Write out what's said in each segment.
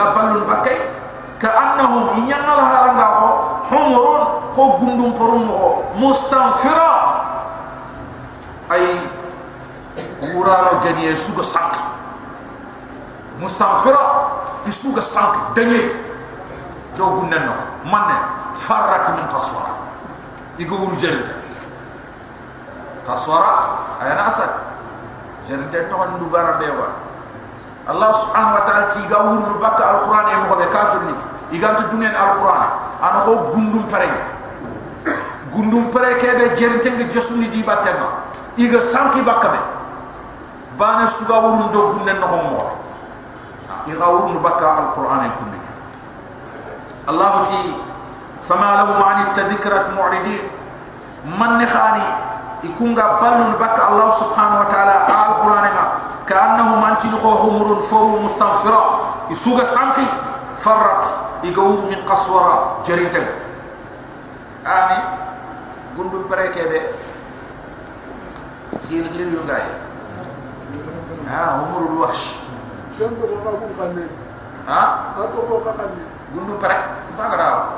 iga ballun bakai ka annahum inyanga la halanga ko humurun ko gundum porum mo mustanfira ay urano gani suga sank mustanfira isuga sank danye do gunnenno manne farrat min qaswara igo urjel qaswara ayana asad. Jerde to ndu bara bewa الله سبحانه وتعالى تيغا ورلو بكا القران اي مخبي كافر ني ايغان دونين القران أنا هو غوندوم باراي غوندوم باراي كيبي جيرنتين دي جسوني دي باتما سانكي بكا بي بانا سوغا ورون دو غوندن نهم مو ايغا ورلو بكا القران اي الله تي فما له معنى التذكرة معرضين من نخاني يكون بلن بك الله سبحانه وتعالى آل قرآن ما تلقى عمر فرو مستغفرة. يسوق سانكي فرت يقوم من قصورة جريتم آمين. قلوا بريكة بي. غير غير يقاي ها آه، عمر الوحش. ها قلوا بريكة بغرا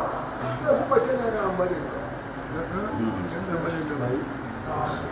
Thank.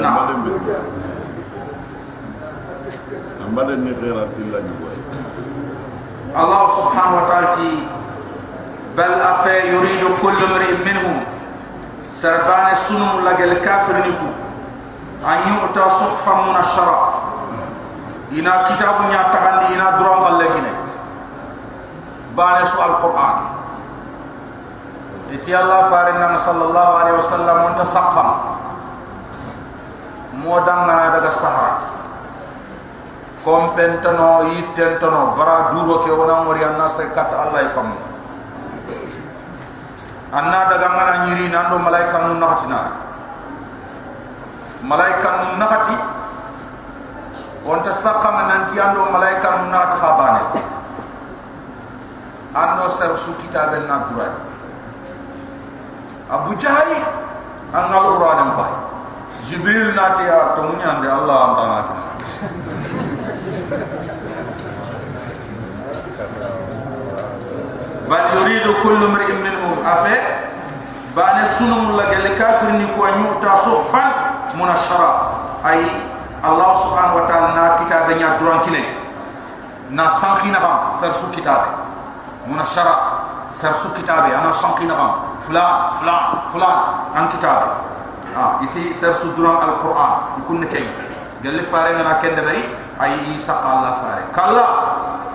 نعم. نعم. نعم. الله سبحانه وتعالى بل أفا يريد كل امرئ منهم. سربان سنم لك الكافر نكو أن يؤتى صحفا من الشراء إنا كتاب يعتقد إنا درام اللجنة بان سؤال القرآن. إتي الله فارنا صلى الله عليه وسلم منتصقا modang ngana daga sahara kompentono itentono bara duro ke wona mori anna se kat allah ikam anna daga mana nyiri nando malaika mun nahatina malaika mun nahati wonta sakam nanti ando malaika mun nahat khabane anno ser su kitab an abu jahali an ngalu ranam bae jibril nati ya to munyande allah anda natina بل يريد كل امرئ منهم افه بان سنم لك الكافر نكو نيوتا صحفا منشرا اي الله سبحانه وتعالى نا كتاب نيا دران كيني نا سانكينا هم سرسو كتاب منشرا سرسو كتاب انا سانكينا هم فلان Ah, iti ser sudran alquran ikunne kay gelle fare na ken de bari ay isa qalla fare. Kala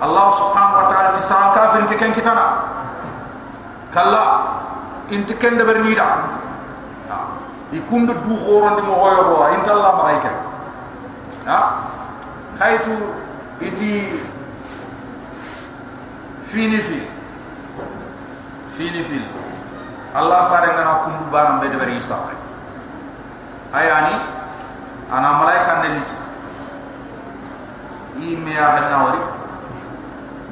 allah subhanahu wa ta'ala ti san kafir ti ken kitana. Kala inti ken de bari da ah, ikunde du khoron ni mo hoyo bo inta allah ma ayke ha ah, khaytu iti fini fi fini fi allah fare na kundu baram be de isa ayani ana malaika ne liti i me ya hanna wari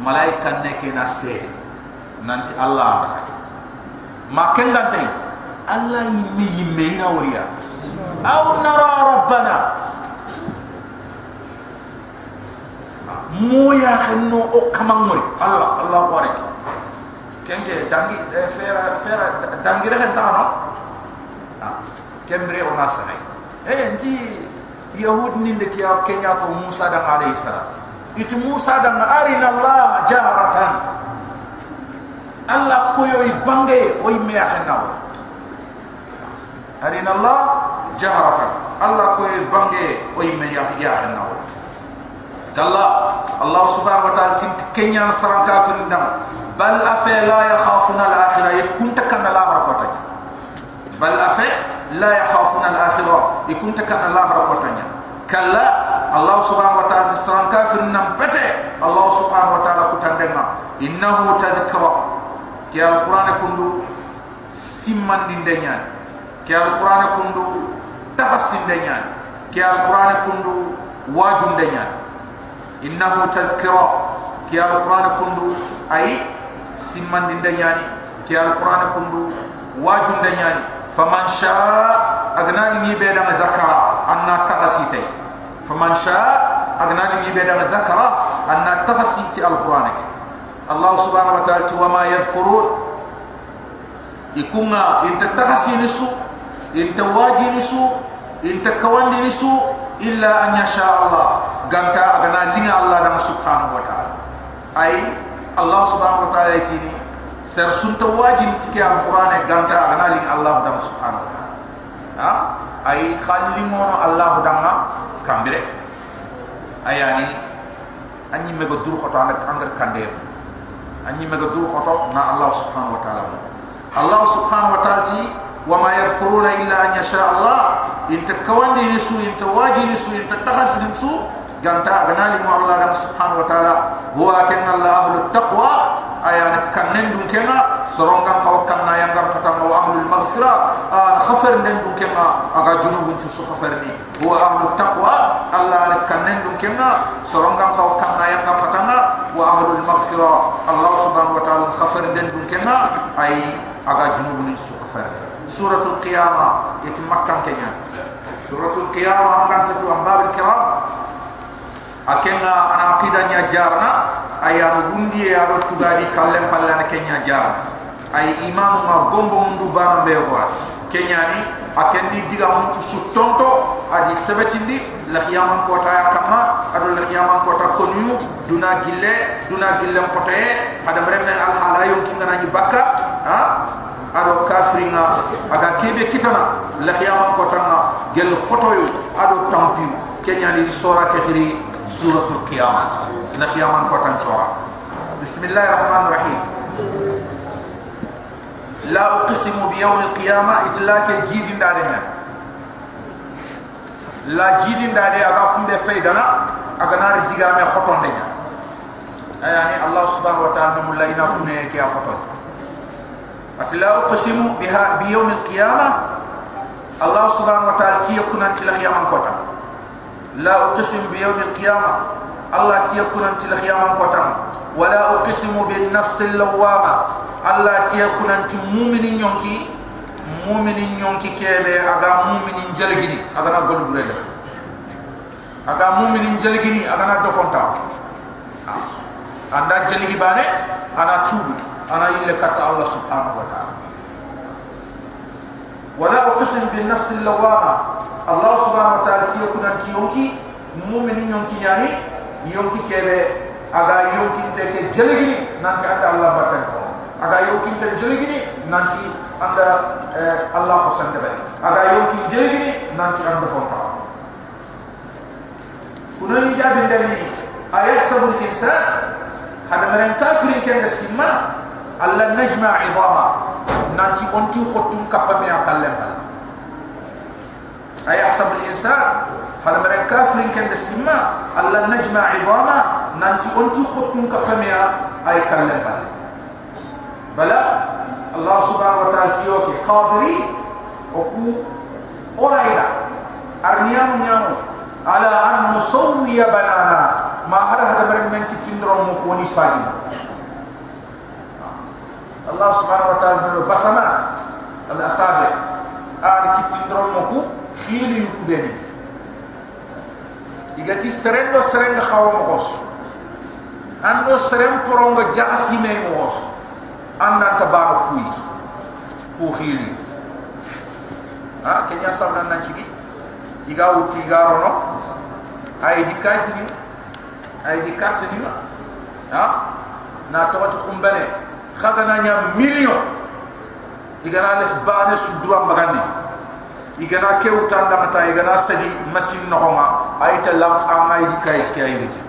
malaika ne ke na sede nanti allah ma khati ma ken tay allah yi me yi me na wari ya. Aw nara rabbana. Mo hanno o kamang allah allah wari ken dangi eh, fera fera dangi rehen tanaw كمري وناسه إيه أنت يهود نينك يا كنيا كو موسى دع عليه السلام. إت موسى دع أرنا الله جهرة الله كيو يبانجي ويمي أخنا أرنا الله جهرة الله كيو يبانجي ويمي أخنا قال الله سبحانه وتعالى كنيا سران كافر دم. بل أفي لا يخافون الآخرة. يتكون تكن الله ربطة بل أفي la yakhafuna al-akhirah ikun takan Allah rapotanya kala Allah subhanahu wa ta'ala tisran kafir nam pete Allah subhanahu wa ta'ala kutandema innahu tadhkara ke al-Qur'an kundu siman dindenya ke al-Qur'an kundu tahas dindenya ke al-Qur'an kundu wajum dindenya innahu tadhkara ke al-Qur'an kundu ay siman dindenya ke al-Qur'an kundu wajum dindenya فمن شاء أغنان يبيد من ذكرى أن تغسيتي فمن شاء أغنان يبيد من ذكرى أن تغسيتي القرآن الله سبحانه وتعالى وما يذكرون يكون إنت تغسي نسو إنت واجي نسو إنت كوان نسو إلا أن يشاء الله قمت أغنان لنا الله سبحانه وتعالى أي الله سبحانه وتعالى يتيني سر سنت واجب تكي القران غانتا انا لي الله دم سبحانه وتعالى ها اي خليمون الله دم كامبره اي يعني اني ما بدور خطا انا كاندر كاندي اني ما بدور خطا ما الله سبحانه وتعالى الله سبحانه وتعالى وما يذكرون الا ان يشاء الله ان تكون لي نسو ان تواجي نسو ان تتخذ نسو غانتا انا لي الله دم سبحانه وتعالى هو كن الله للتقوى التقوى ayan kan nen dun kema soron kan kaw kan na yan gar katam wa ahlul maghfira an ah, khafar nen dun kema aga junub chu su khafar ni. Wa ahlut taqwa allah an kan nen dun kema soron kan kaw kan na yan gar wa ahlul maghfira allah subhanahu wa ta'ala khafar nen dun kema ay aga junub ni su khafar suratul qiyamah yati makkan kenya suratul qiyamah kan tu ahbab al kiram akenga ana aqidanya jarna aya bundi ya do tugadi kallem pallana kenya jar ay imam ma gombo mundu bana bewa kenya ni akendi diga mun su tonto adi sebetindi la yaman ko ta kama ado la yaman ko ta duna gille duna gille ko te hada bremme al halayo kingana ni bakka ha? Ado kafringa aga kebe kitana la yaman ko tanga gel kotoyo ado tampi kenya ni sura ke سورة القيامة. نقيامة قطن شورا بسم الله الرحمن الرحيم. لا أقسم بيوم القيامة إتلاك جيد دارنا لا جيد داري أغا فند فيدنا أغا نار جيغامي خطن دنا يعني الله سبحانه وتعالى مولا إنا كنا يكي خطن أتلا أقسم بيوم القيامة. الله سبحانه وتعالى تيكونا تلقيامة قطن لا أقسم بيوم القيامة. الله تيكون أنت الخيامة قطم ولا أقسم بالنفس اللوامة. الله تيكون أنت مؤمن يونكي. مؤمن يونكي كيبه. أغا مؤمن جلغني أغا نقول بريد أغا مؤمن جلغني أغا ندفن تاو أغا جلغي باني أنا توب. أنا إلا كتا الله سبحانه وتعالى. ولا أقسم بالنفس اللوامة. Allah subhanahu ta'ala wala uqsim bin nafs al-lawwama allah subhanahu wa ta'ala tiya kunan ti yonki mu'minin yonki yani yonki kebe aga yonkin te ke jeligini nanti Allah batan ko aga yonkin te jeligini nanti anda eh, Allah ko sande be aga yonkin jeligini nanti anda fonta kuno yi jabi ndani ayahsabu al-insan hada maren kafirin ken da simma alla najma idama nanti onti khotum kapame akallem ayahsabu أيحسب الإنسان. هل من الكافر كان السماء؟ ألا نجمع عظاما؟ ننتي أنتي خطن كفميا أي كلم بل بلا الله سبحانه وتعالى تيوكي. قادري. أكو. أولئنا أرنيان نيانو. على أن نصوي بنانا. ما هر هذا من من كتندرون مكوني ساجي الله سبحانه وتعالى بسمات. الأصابع أعلى آه، كتندرون مكوني khili yu kudeni igati serendo serenga khawo mo khos. Ando serem koronga jaxasi mo khos. Anda tabaro kuy ku khili. Ha kenya sabna nan ci iga wuti garo no ay di kay ni. Ay di carte ni ha? Na to wati khumbane. Khaga na nya million. Iga na lef bane su duwa magandi iga na ke wuta nda mata iga na sadi machine no ma ay ta lam amay di kay ki ay riti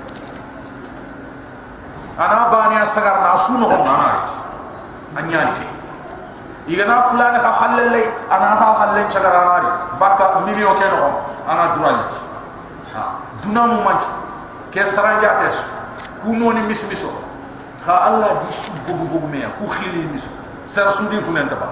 ana bani asagar na su no ma na riti anyani ke. Iga na fulane kha khallale ana kha khalle chagara na ri baka million ke no ana duraliti dunamu manchu ke saranja tes ku noni mismiso kha allah di su bugu bugu me ku khili miso. Sar sudi funen daba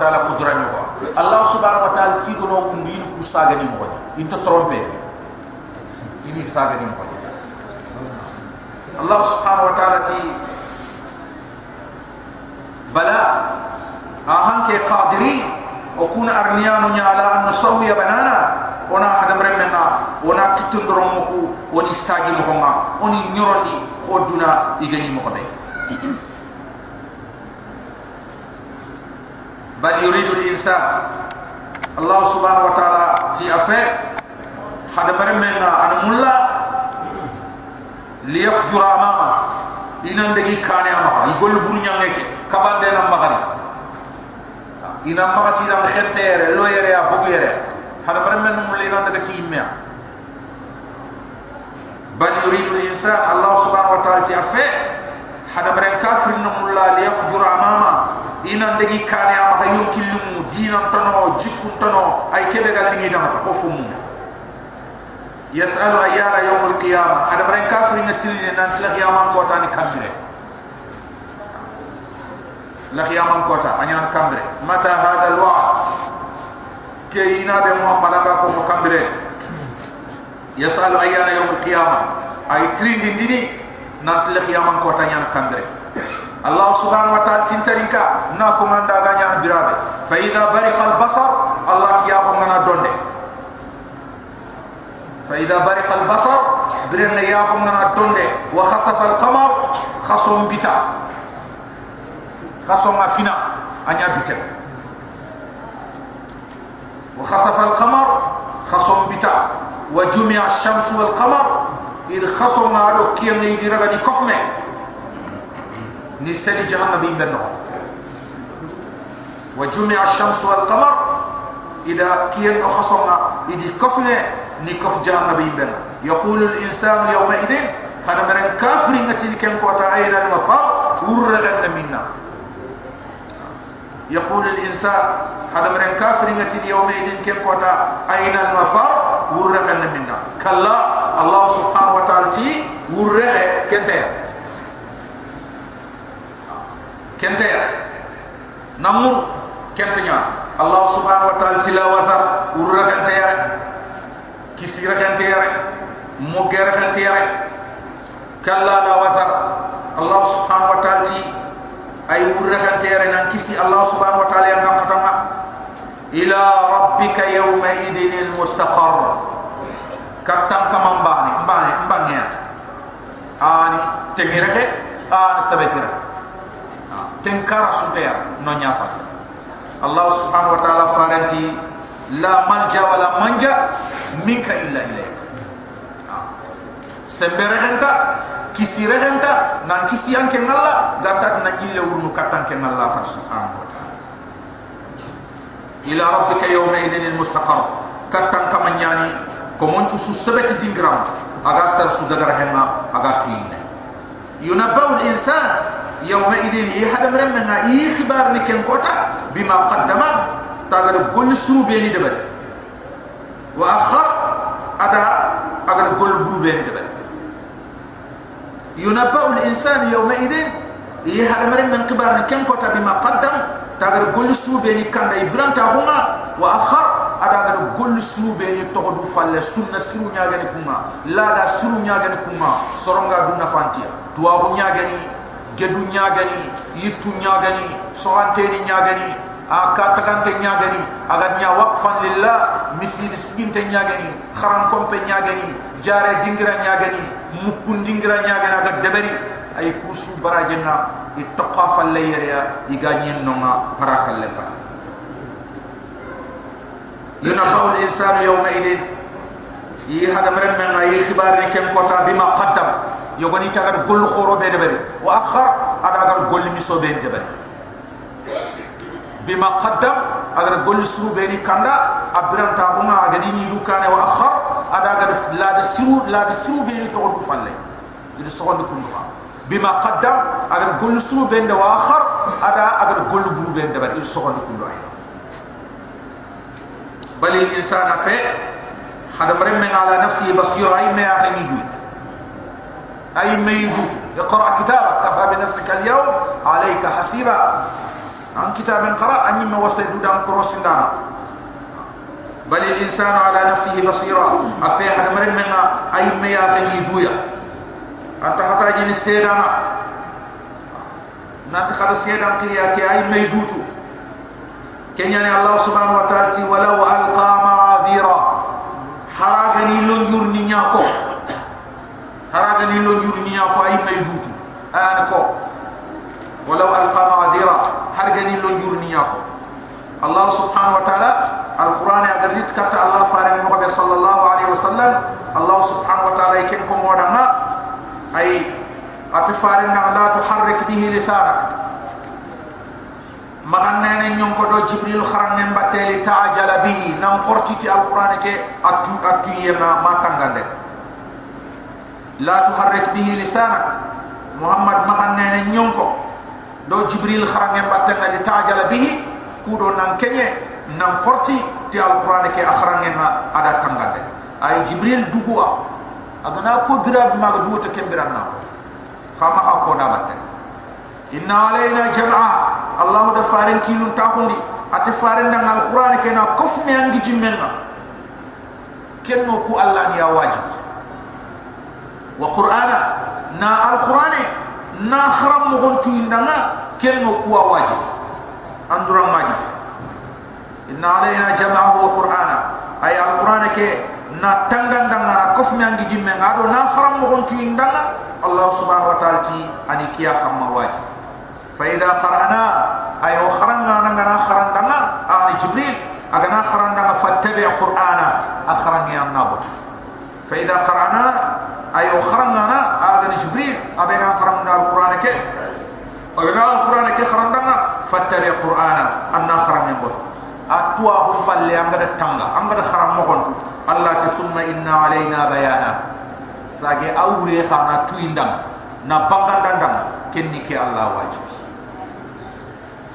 ta'ala kudrani wa allah subhanahu wa ta'ala ti gono wundu yin ku saga ni. Mo inte trompe ini saga ni. Allah subhanahu wa ta'ala ti bala ahan ke qadiri? O kuna arniyanu nya ala an nusawiya banana? Ona hadam remena ona kitun doromoku oni sagi mo honga oni nyoroni khoduna igani mo be bal yuridu insan allah subhanahu wa ta'ala ti afa hadam remena an mulla liyafjura amama. Ina ndegi kane ama igol buru nyangeke kabande na magari. Ina magati na khentere lo yere ya bugu yere hada bare men mul ina daga ti imya بل يريد الإنسان الله سبحانه وتعالى تعفى حدا مرين كافر نمولا ليفجر أماما. إن ندقي كان أما يمكن لمو. دين تنو جكو تنو أي كده قال لي دمتا خوفمون يسأل أيان يوم القيامة. حدا مرين كافر نتلين نانت لقياما قوتاني لا لقياما قوتا أنيان كامبره متى هذا الوعد؟ كينا بمحمد أبا كم كامبره أباكم مكمره يسأل أيانا يوم القيامة أي ترين دين ديني نانت القيامة كوتا ينكمره الله سبحانه وتعالى تنترينكا ناكم عند أغانيان برابي فإذا برق البصر الله تياكم غنا دونده فإذا برق البصر برن ياهم من الدنيا وخسف القمر خصم بتا خصم فينا أنيا بتا وخسف القمر خصم بتا وجمع الشمس والقمر. إن خصوا ما رو كي اللي يدرغ دي كفمه. نسلي جهنم بين دنه وجمع الشمس والقمر. إذا كي خصوا ما يدي كفمه نكف جهنم بين دنه يقول الإنسان يومئذ هذا مرن كافر نتي كم قطع عين الوفاء؟ ورغن منا. يقول الإنسان هذا مرن كافر نتي يومئذ كم قطع عين الوفاء؟ wurre kan le minna kala allah subhanahu wa ta'ala ti urre eh, kente ya kente ya namu kente nya allah subhanahu wa ta'ala ti la wasar urre kente ya kisira kente ya mo kan kente ya kala la wasar allah subhanahu wa ta'ala ti ay kan kente ya nan kisi allah subhanahu wa ta'ala yang ngam katama ila rabbika yawma idin al mustaqar katam kama mbani mbani mbani ani temire ani sabetira tenkara sunteya no nyafa. Allah subhanahu wa ta'ala faranti la manja wala manja minka illa ilayk. Sembere henta kisire henta nan kisi anke ngalla gata na ille urnu katan ke ngalla subhanahu wa ta'ala إلى ربك يومئذ المستقر. كتن كما يعني كمون تسو سبت تنقرام أغا سرسو دقر هما أغا تين الإنسان يومئذ إيه حدا مرمنا إيه خبار نكين قوتا بما قدما تاغر قل سرو بيني دبر. وأخر أدا أغر قل برو بيني دبر. ينبأ الإنسان يومئذ إيه حدا مرمنا كبار نكين كوتا بما قدم. tagar golli suube ni kanda ibranta huma wa akhar ada gar golli suube ni togodu falle sunna siru nyaagani kuma lada siru nyaagani kuma soronga du fantiya, to wa hu nyaagani gedu nyaagani yittu nyaagani soante ni nyaagani a katakante nyaagani aga nya waqfan lillah misid siginte nyagani, kharam kompe nyaagani jare dingira nyaagani mukkun dingira nyaagani aga deberi ay kusu barajena barajena ittaqa falle yere iga nyen nonga parakal lepa ينبأ الإنسان يومئذ يهدم رمنا يخبار كم قطع بما قدم يغني تاغر كل خورو بين بين وأخر أداغر كل مسو بين بين بما قدم أغر كل سرو بين كندا أبرم تاهما أغدي نيدو كان وأخر أداغر لا دسرو لا دسرو بين تغدو فالي يدو سغن كندها بما قدم اگر كل سو بند واخر أدا اگر كل بو بين بر ان سو كل واحد بل الإنسان فی حد مرم من على نفسه بصير أي ما اخني دوي أي ما يجوت. اقرأ كتابك كفى بنفسك اليوم عليك حسيبا. عن كتاب قرأ أني ما وصيت دام كروس دانا. بل الإنسان على نفسه بصيرا افيح مرمنا أي ما يغني دويا أنت حتى جني سيدانا نانت خد سيدان كريا كي أي ما يجوتو kenyani allah subhanahu wa ta'ala ti walau alqa ma'adhira haraga ni lon yurni nyako haraga ni lon yurni nyako ay may dutu an ko walau alqa ma'adhira haraga ni lon yurni nyako allah subhanahu wa ta'ala alquran ya gadit kata allah farin mo be sallallahu alaihi wasallam allah subhanahu wa ta'ala ken ko modama ay ati farin na la tuharrik bihi lisanak. Maganne ne nyon ko do jibril kharan ne mbatteli ta'jala bi. Nam qortiti alquran ke atu atu yema matangande. La tuharrik bihi lisanak. Muhammad maganne ne nyon ko. Do jibril kharan ne mbattanga li ta'jala bihi. Kudo nan kenye nam qorti ti alquran ma agana ko birab maga duwata kembiranna khama ha ko batte inna alaina jam'a allah da farin kilun ta hundi ati farin dan alquran ke na kof me angi jimmenga kenno ku allah ni wajib wa qur'ana na alquran na kharam mo gontu indanga kenno ku wajib andura wajib inna alaina jama'ahu wa qur'ana ay alquran ke na tangan danga na kof mi angi jimme ngado na kharam allah subhanahu wa ta'ala ti ani kiya kam mawaji fa ida qara'na ay o na nanga danga ani jibril aga na danga fattabi qur'ana akharam ya nabut fa ida qara'na ay o kharam na aga ni jibril abe ga kharam na ke aga na ke kharam danga fattabi qur'ana anna kharam ya nabut atwa hum palle angada tanga angada kharam Allah ta summa inna alayna bayana. Sage awre khana tu indam na bakanda ndam kenni ke Allah wajib.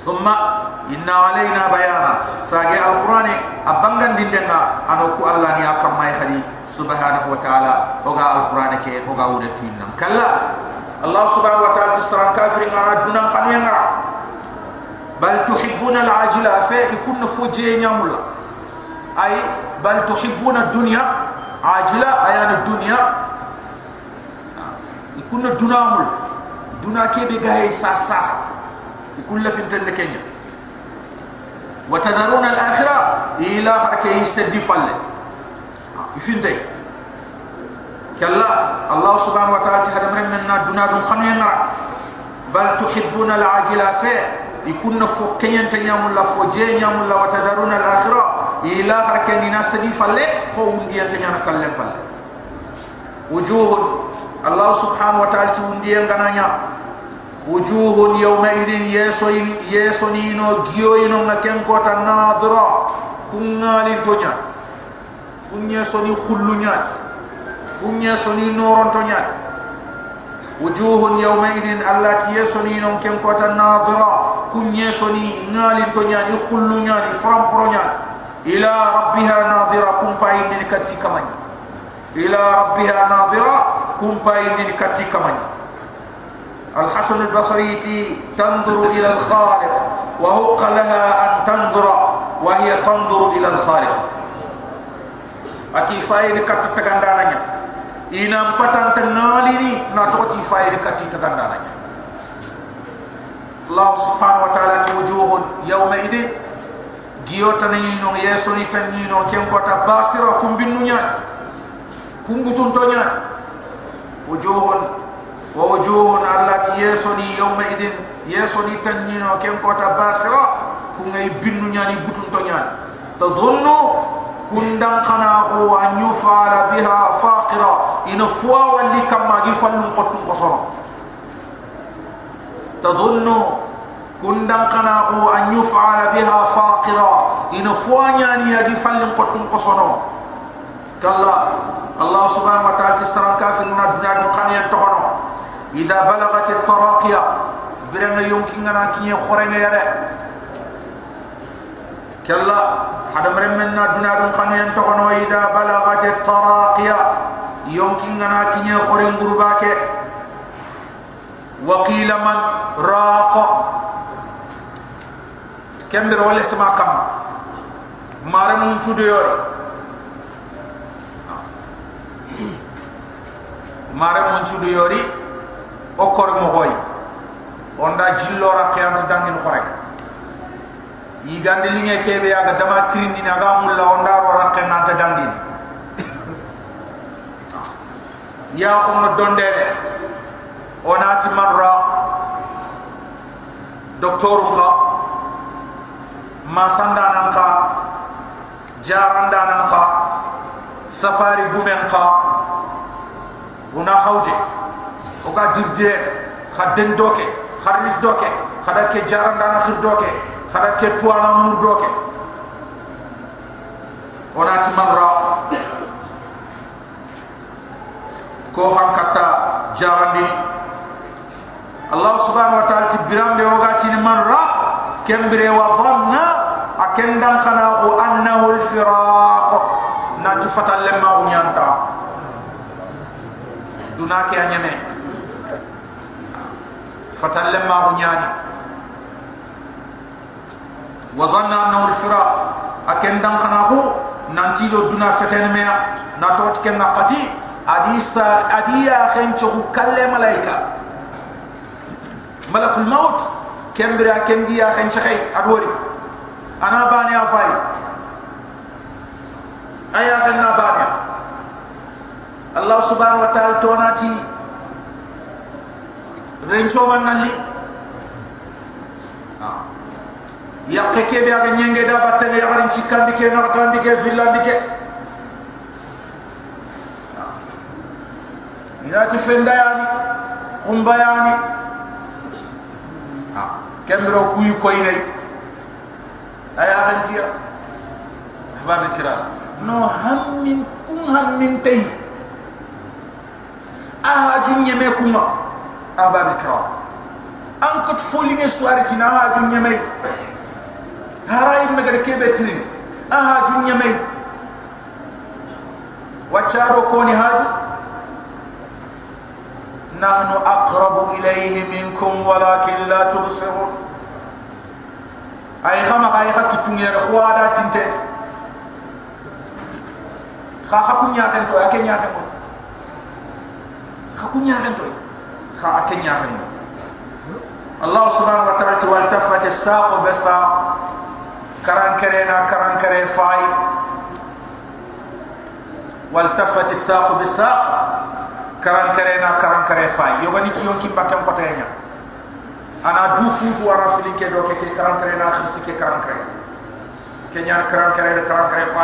Summa inna alayna bayana. Sage alquran abangan dindenga anoku Allah ni akam mai khadi. Subhanahu wa ta'ala oga alquran ke oga wure tu indam kala Allah subhanahu wa ta'ala tisran kafirin ara dunan khanyanga bal tuhibbuna alajila fa ikun fujenya mulla. Ay بل تحبون الدنيا. عاجلة أيان الدنيا. يكون الدنيا دنا كي بيغاي ساس ساس يكون لفين تنكينيا وتذرون الآخرة. إلى حركة يسدي فل. يفين تي. كلا الله سبحانه وتعالى هذا من منا دنا دون قنو ينرى. بل تحبون العاجلة. في يكون فوقين تنيام الله فوجين يام الله وتذرون الآخرة. يلا حركه نينا سدي فله هو ودي انت نانا كلم بال وجوه الله سبحانه وتعالى تودي غنانيا وجوه يومئذ يسوين يسونينو غيوينو مكن كوتا ناظرا كنالي تونيا كنيا سوني خلونيا كنيا سوني نورون تونيا وجوه يومئذ الله يسونينو كن كوتا ناظرا كنيا سوني نالي تونيا يخلونيا فرامبرونيا إلى ربها ناظرة كم بين لكتي كمان إلى ربها ناظرة كم بين لكتي كمان الحسن البصري تنظر إلى الخالق وهو لها أن تنظر وهي تنظر إلى الخالق. أتي فايد كت تغندانانيا إن بتان تناليني نتوتي أتي فايد كت الله سبحانه وتعالى توجوه يومئذ giyotani no yesoni tanni no ken kota basira kumbinnu nya kumbutun to nya wujuhun ووجوه التي يسوني يومئذ يسوني تنين وكم كوتا باسرة كون يبنو نياني بطن تنيان تظن كندن قناه أن يفعل بها فاقرة إن فوا واللي كما يفعل قطن قصر تظن كندم قناه أن يفعل بها فاقرا إن فوانيا يجي فلن قطن قصنو كلا الله سبحانه وتعالى تسترم كافر من الدنيا دقان ينتهنو إذا بلغت التراقية برنا يمكن أن كي خورنا يرى كلا حد مرم من الدنيا دقان ينتهنو إذا بلغت التراقية يمكن أن كي خورن قرباك وقيل من راق kembe wala sama kam mare mun chudi yor mare mun chudi yori o kor mo hoy onda jillo ra kyant dangil khore yi gande li nge kebe ya ga dama trindi na ga mul la onda ro ra kyant dangin. Ya ko no donde onati man ra doktoru ka ma sanda nan ka jaranda nan ka safari gumen ka una hawje o ga dirde khadden doke kharis doke khada ke jaranda na khir doke khada ke tuana mur doke ona ti marra ko han kata jarandi Allah subhanahu wa ta'ala ti biram de woga ti man ra kembere wa dhanna كندم خنا وأنه الفراق نتفتل لما ونيانتا دونك يا نيمه فتل لما ونياني وظن أنه الفراق أكندم خنا هو نانتي لو دونا فتن ميا ناتوت كنا قتي أديس أديا خنچو كلم ملائكة ملك الموت كمبرا كنديا خنچخي أدوري ana bani afai aya khenna bani allah subhanahu wa ta'ala tonati rencho manali yakke kebe aga nyenge da batte ya garin cikandi ke na tandi ke villandi ke inati fenda yani khumba yani ha. Kembro kuy koy أيا أنت أحباب الكرام. نو هم من كم هم من تي. أهاجون يميكما أحباب الكرام. أنكت فولين سوارتنا أهاجون يمي. هراي بترين أها أهاجون يمي. وشارو كوني هاج نحن أقرب إليه منكم ولكن لا تبصرون. ay xama ay hakki tungere ko ada tinte kha hakku nyaaten to ake nyaaten ko hakku nyaaten to kha ake nyaaten ko allah subhanahu wa ta'ala tawal tafat as-saq bi saq karan kare na karan kare fay wal tafat as-saq bi saq karan kare karan kare fay yobani ci yonki bakam ko ana du futu wara fili ke do ke karan kare na khirsi ke karan kare. Ke nya karan kare na karan kare fa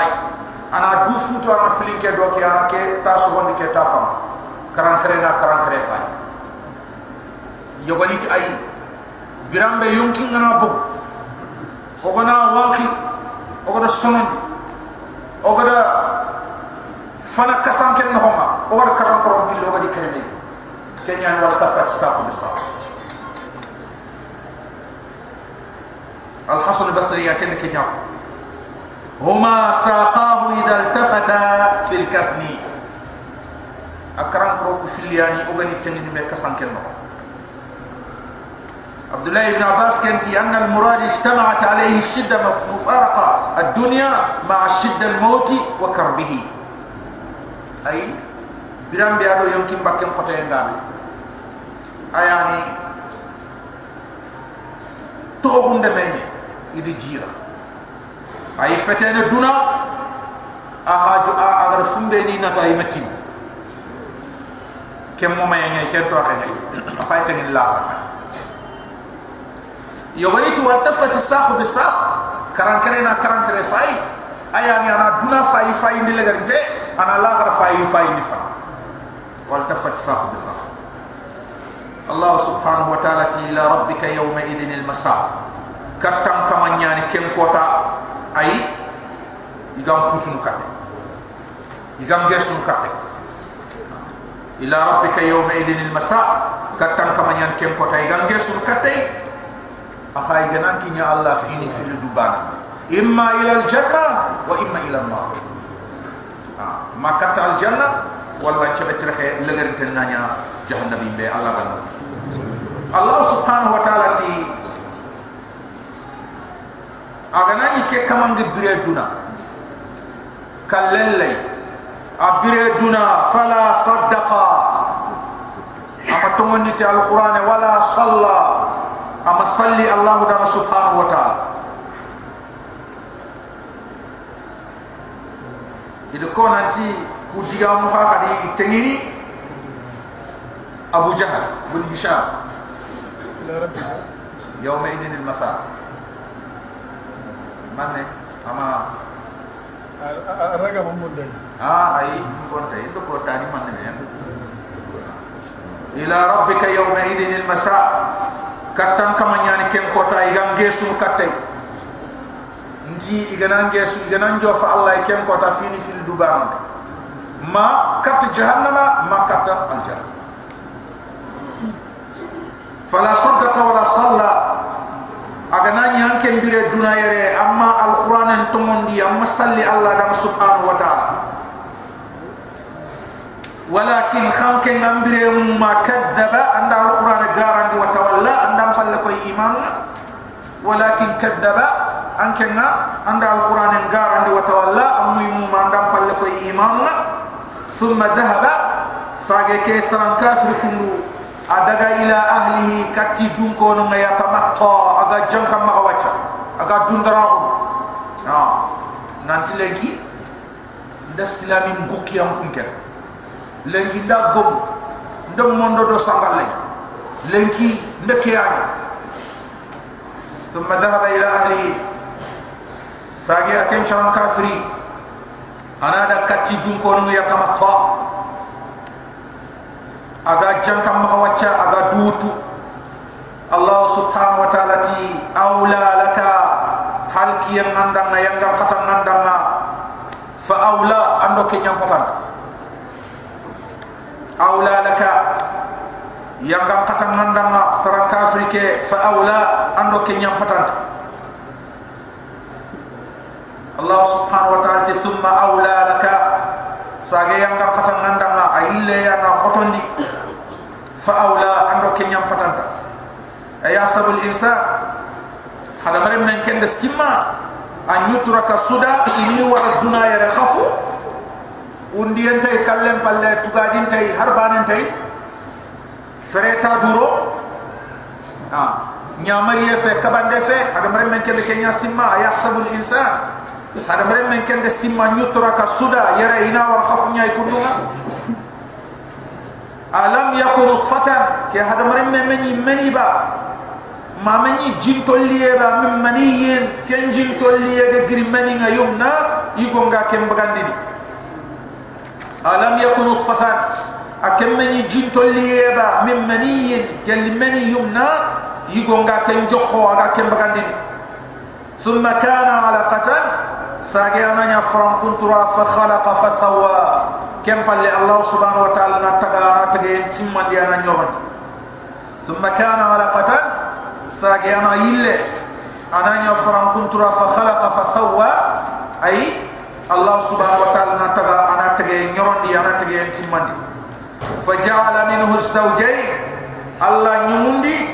ana du futu wara fili ke do ke ana ke ta so woni ke ta kam karan kare na karan kare fa yo bani ci ay birambe yon kin ngana bu o gona wanki. O gona sonon o gona fana kasan ken no homa o war karam korom billo wadi wal tafat saq bi saq الحسن البصري كان نيو هما ساقاه إذا التفتا في الكفن. أكرم كروك في اللياني أغني تنين بكسان كنو عبد الله بن عباس كانت أن المراد اجتمعت عليه الشدة مفارقة الدنيا مع الشدة الموت وكربه. أي؟ بيرام بيادو يمكن بكم قطعين دامي أي يعني تغغن دميني. Idi jira ay fetene duna ahaju a agar fumbe ni nata ay matin kem mo may ngay ken to xene afay tengin la yogani tu waltafat saq bi saq karan karena karan kare fay ayani ana duna fay fay ni legarinte ana la gar fay fay ni fa والتفت ساق بساق الله سبحانه وتعالى إلى ربك يومئذ المساق katam kamanya ni ken kota ai igam putun kat igam gesun kat ila rabbika yawma idin al masa katam kamanya ken kota igam gesun kat ai akhai ganan kinya allah fini fil dubana. Imma ila al wa imma ila al ha, maka ta al janna wal ma chabatra tenanya lagar be allah ban allah subhanahu wa ta'ala ti agana ni ke kamangi bire duna kallelle abire duna fala saddaqa ama tongondi ti alquran wala salla ama salli allah da subhanahu wa ta'ala ido ko nanti ku diga mu ha hadi tengini abu jahal bin hisham يوم mane ama araga mumunde ah ai mumunde indo ko tani mane ne ila rabbika yawma idhin almasa katam kamanya ni ken kota igange su katte nji igananje su igananjo fa allah ken kota fini fil dubam ma kat jahannama ma kat aljanna fala saddaqa wala salla agana nyi hanken bire duna yere amma alquran en tomondi amma salli allah dam subhanahu wa ta'ala. Walakin khanken ambire ma kadzaba anda alquran garandi wa tawalla anda falle koy iman. Walakin kadzaba ankenna anda alquran garandi wa tawalla ammu mu anda falle koy iman. Thumma dhahaba sage ke kafir kundu adaga ila ahlihi kati dun ko no ngaya tamatta aga jangka magawacha aga dundara ko na ha. nanti legi nda silami ngoki am kunken legi nda gom nda mondo do sangal legi legi nda kiyani thumma dhahaba ila ahlihi sagi aken chan kafri anada kati dun ko no ngaya tamatta aga jankam ma wacca aga dutu. Allah subhanahu wa ta'ala ti aula laka hal ki yang anda nga yang kata anda nga fa aula ando ke nyam patan aula laka yang kata anda nga sarang kafir ke fa aula ando ke nyam patan Allah subhanahu wa ta'ala ti thumma aula laka sage yang kata anda nga ayille ya na hotondi fa awla ando ke nyam patanta ay asabul insa hada mare men kende simma an yutraka suda ini war duna ya khafu undi entay kallem palle tugadin tay harbanen tay fereta duro ha nyamari fe kabande fe hada mare men kende kenya simma ay asabul insa hada mare men kende simma yutraka suda yara ina war khafu nyay kundunga alam yakunu fatan ke hada marim me meni meni ba. Ma meni jin tolliye ba min maniyen ken jin tolliye ga giri meni nga yumna yigo nga kem bagandi alam yakunu fatan akem meni jin tolliye ba min maniyen ken meni yumna yigo nga ken jokko aga kem bagandi thumma kana alaqatan. Sage ananya faram kuntura fa khalaqa fa sawwa kem palle allah subhanahu wa ta'ala na taga na tage timman dia na nyoron thumma kana alaqatan sage ana ille ananya faram kuntura fa khalaqa fa sawwa ay allah subhanahu wa ta'ala na taga ana tage nyoron dia na tage timman dia fa ja'ala minhu az-zawjayn allah nyumundi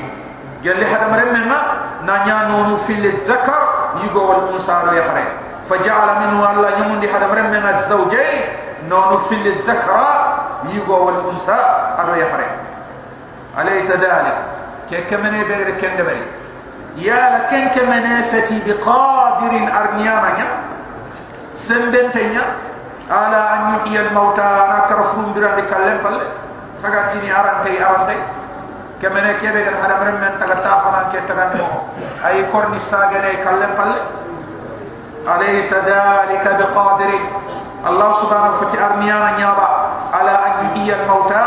gelli hadam remmenga na nya nonu fil dhakar yugo wal unsa ya khare فجعل منه الله يمندي هذا مرم من الزوجين نون في الذكرى يغو والانثى انا يحرم اليس ذلك كمن بغير كندبي يا لكن كمن فتي بقادر ارنيانا سنبنتنيا على ان يحيي الموتى انا كرفون بران كلم بل فغاتيني ارانتي ارانتي كمن كيبه هذا مرم من تغتافنا كي تغنمو اي كورني ساغني كلم بل أليس ذلك بقادر الله سبحانه wa ta'ala نيابا على أن يهي الموتى؟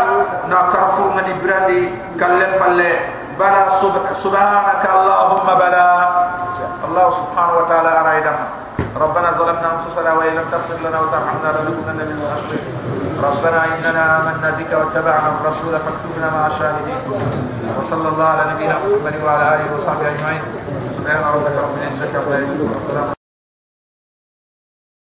al من إبراني karfu man بلا سبحانك اللهم بلا الله سبحانه وتعالى أرأي subhanahu ربنا ظلمنا أنفسنا وإن لم تغفر لنا وترحمنا لنكونن من الخاسرين. ربنا إننا آمنا بك واتبعنا الرسول فاكتبنا مع الشاهدين. وصلى الله على نبينا محمد وعلى آله وصحبه أجمعين. سبحان ربك رب العزة عما يصفون.